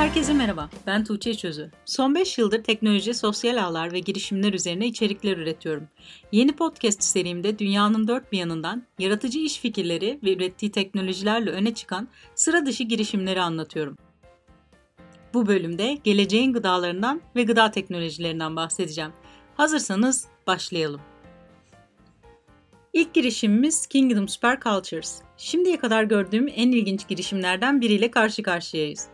Herkese merhaba, ben Tuğçe Çözü. Son 5 yıldır teknoloji, sosyal ağlar ve girişimler üzerine içerikler üretiyorum. Yeni podcast serimde dünyanın dört bir yanından yaratıcı iş fikirleri ve ürettiği teknolojilerle öne çıkan sıra dışı girişimleri anlatıyorum. Bu bölümde geleceğin gıdalarından ve gıda teknolojilerinden bahsedeceğim. Hazırsanız başlayalım. İlk girişimimiz Kingdom Super Cultures. Şimdiye kadar gördüğüm en ilginç girişimlerden biriyle karşı karşıyayız.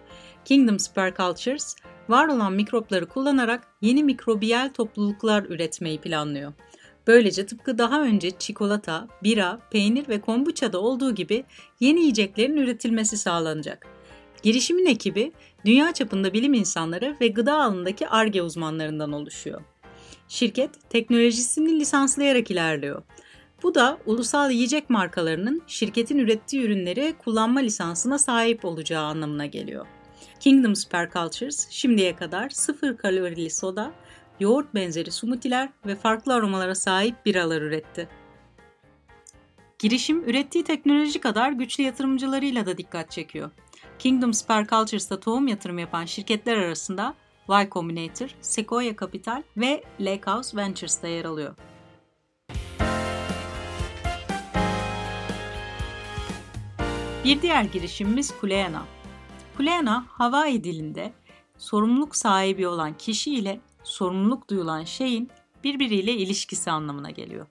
Kingdom Supercultures, var olan mikropları kullanarak yeni mikrobiyal topluluklar üretmeyi planlıyor. Böylece tıpkı daha önce çikolata, bira, peynir ve kombuçada olduğu gibi yeni yiyeceklerin üretilmesi sağlanacak. Girişimin ekibi dünya çapında bilim insanları ve gıda alanındaki ARGE uzmanlarından oluşuyor. Şirket teknolojisini lisanslayarak ilerliyor. Bu da ulusal yiyecek markalarının şirketin ürettiği ürünleri kullanma lisansına sahip olacağı anlamına geliyor. Kingdom Supercultures şimdiye kadar sıfır kalorili soda, yoğurt benzeri smoothiler ve farklı aromalara sahip biralar üretti. Girişim ürettiği teknoloji kadar güçlü yatırımcılarıyla da dikkat çekiyor. Kingdom Supercultures'ta tohum yatırım yapan şirketler arasında Y Combinator, Sequoia Capital ve Lakehouse Ventures'ta yer alıyor. Bir diğer girişimimiz Kuleana. Kuleana, Hawaii dilinde sorumluluk sahibi olan kişi ile sorumluluk duyulan şeyin birbiriyle ilişkisi anlamına geliyor.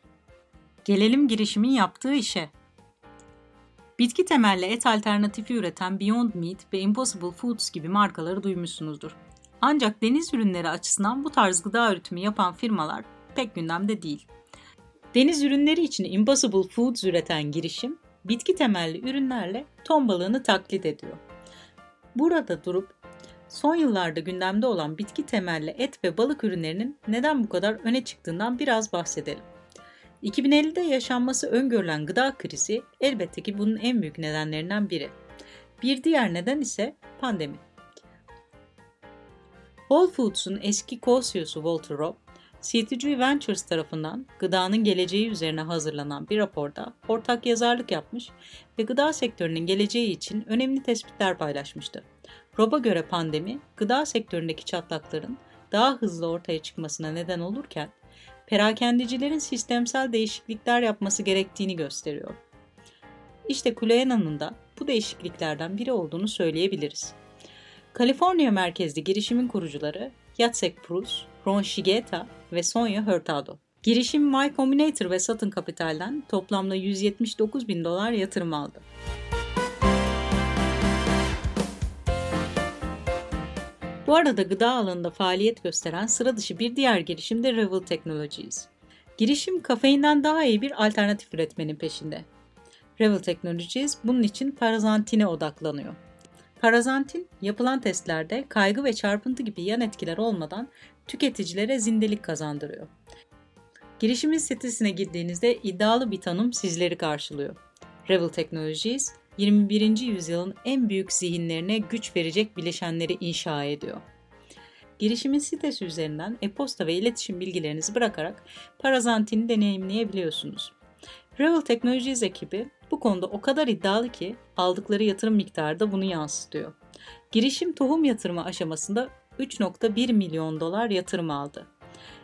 Gelelim girişimin yaptığı işe. Bitki temelli et alternatifi üreten Beyond Meat ve Impossible Foods gibi markaları duymuşsunuzdur. Ancak deniz ürünleri açısından bu tarz gıda üretimi yapan firmalar pek gündemde değil. Deniz ürünleri için Impossible Foods üreten girişim, bitki temelli ürünlerle ton balığını taklit ediyor. Burada durup son yıllarda gündemde olan bitki temelli et ve balık ürünlerinin neden bu kadar öne çıktığından biraz bahsedelim. 2050'de yaşanması öngörülen gıda krizi elbette ki bunun en büyük nedenlerinden biri. Bir diğer neden ise pandemi. Whole Foods'un eski co-CEO'su Walter Robb, CTG Ventures tarafından gıdanın geleceği üzerine hazırlanan bir raporda ortak yazarlık yapmış ve gıda sektörünün geleceği için önemli tespitler paylaşmıştı. Rob'a göre pandemi, gıda sektöründeki çatlakların daha hızlı ortaya çıkmasına neden olurken, perakendicilerin sistemsel değişiklikler yapması gerektiğini gösteriyor. İşte Kuleyana'nın da bu değişikliklerden biri olduğunu söyleyebiliriz. Kaliforniya merkezli girişimin kurucuları Jacek Prus, Ron Shigeta ve Sonya Hurtado. Girişim Y Combinator ve Satın Kapital'den toplamda 179 bin dolar yatırım aldı. Bu arada gıda alanında faaliyet gösteren sıra dışı bir diğer girişim de Revel Technologies. Girişim kafeinden daha iyi bir alternatif üretmenin peşinde. Revel Technologies bunun için parazantine odaklanıyor. Parazantin yapılan testlerde kaygı ve çarpıntı gibi yan etkiler olmadan tüketicilere zindelik kazandırıyor. Girişimin sitesine girdiğinizde iddialı bir tanım sizleri karşılıyor. Revel Technologies, 21. yüzyılın en büyük zihinlerine güç verecek bileşenleri inşa ediyor. Girişimin sitesi üzerinden e-posta ve iletişim bilgilerinizi bırakarak Parazantin'i deneyimleyebiliyorsunuz. Revel Technologies ekibi bu konuda o kadar iddialı ki aldıkları yatırım miktarı da bunu yansıtıyor. Girişim tohum yatırımı aşamasında 3.1 milyon dolar yatırım aldı.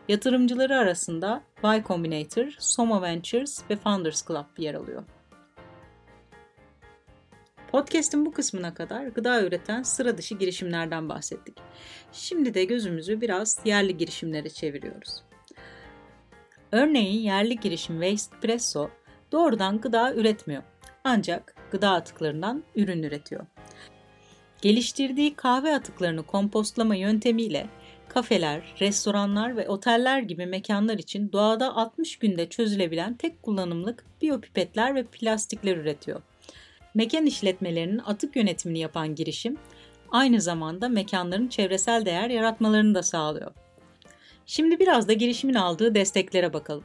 Yatırımcıları arasında Y Combinator, Soma Ventures ve Founders Club yer alıyor. Podcast'in bu kısmına kadar gıda üreten sıra dışı girişimlerden bahsettik. Şimdi de gözümüzü biraz yerli girişimlere çeviriyoruz. Örneğin yerli girişim Waste Presso doğrudan gıda üretmiyor. Ancak gıda atıklarından ürün üretiyor. Geliştirdiği kahve atıklarını kompostlama yöntemiyle kafeler, restoranlar ve oteller gibi mekanlar için doğada 60 günde çözülebilen tek kullanımlık biyopipetler ve plastikler üretiyor. Mekan işletmelerinin atık yönetimini yapan girişim, aynı zamanda mekanların çevresel değer yaratmalarını da sağlıyor. Şimdi biraz da girişimin aldığı desteklere bakalım.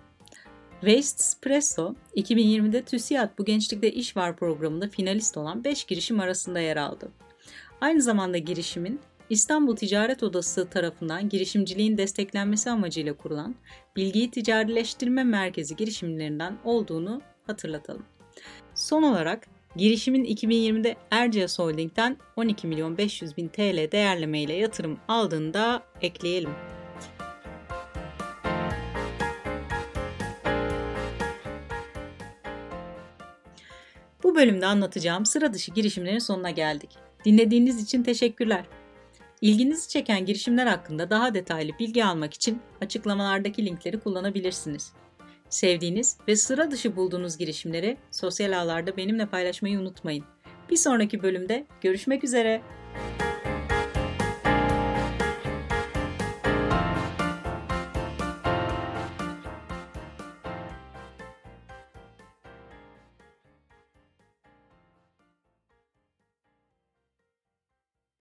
Waste Espresso, 2020'de TÜSİAD Bu Gençlikte İş Var programında finalist olan 5 girişim arasında yer aldı. Aynı zamanda girişimin İstanbul Ticaret Odası tarafından girişimciliğin desteklenmesi amacıyla kurulan Bilgiyi Ticarileştirme Merkezi girişimlerinden olduğunu hatırlatalım. Son olarak Girişimin 2020'de Erciyes Holding'den 12 milyon 500 bin TL değerlemeyle yatırım aldığını da ekleyelim. Bu bölümde anlatacağım sıra dışı girişimlerin sonuna geldik. Dinlediğiniz için teşekkürler. İlginizi çeken girişimler hakkında daha detaylı bilgi almak için açıklamalardaki linkleri kullanabilirsiniz. Sevdiğiniz ve sıra dışı bulduğunuz girişimleri sosyal ağlarda benimle paylaşmayı unutmayın. Bir sonraki bölümde görüşmek üzere.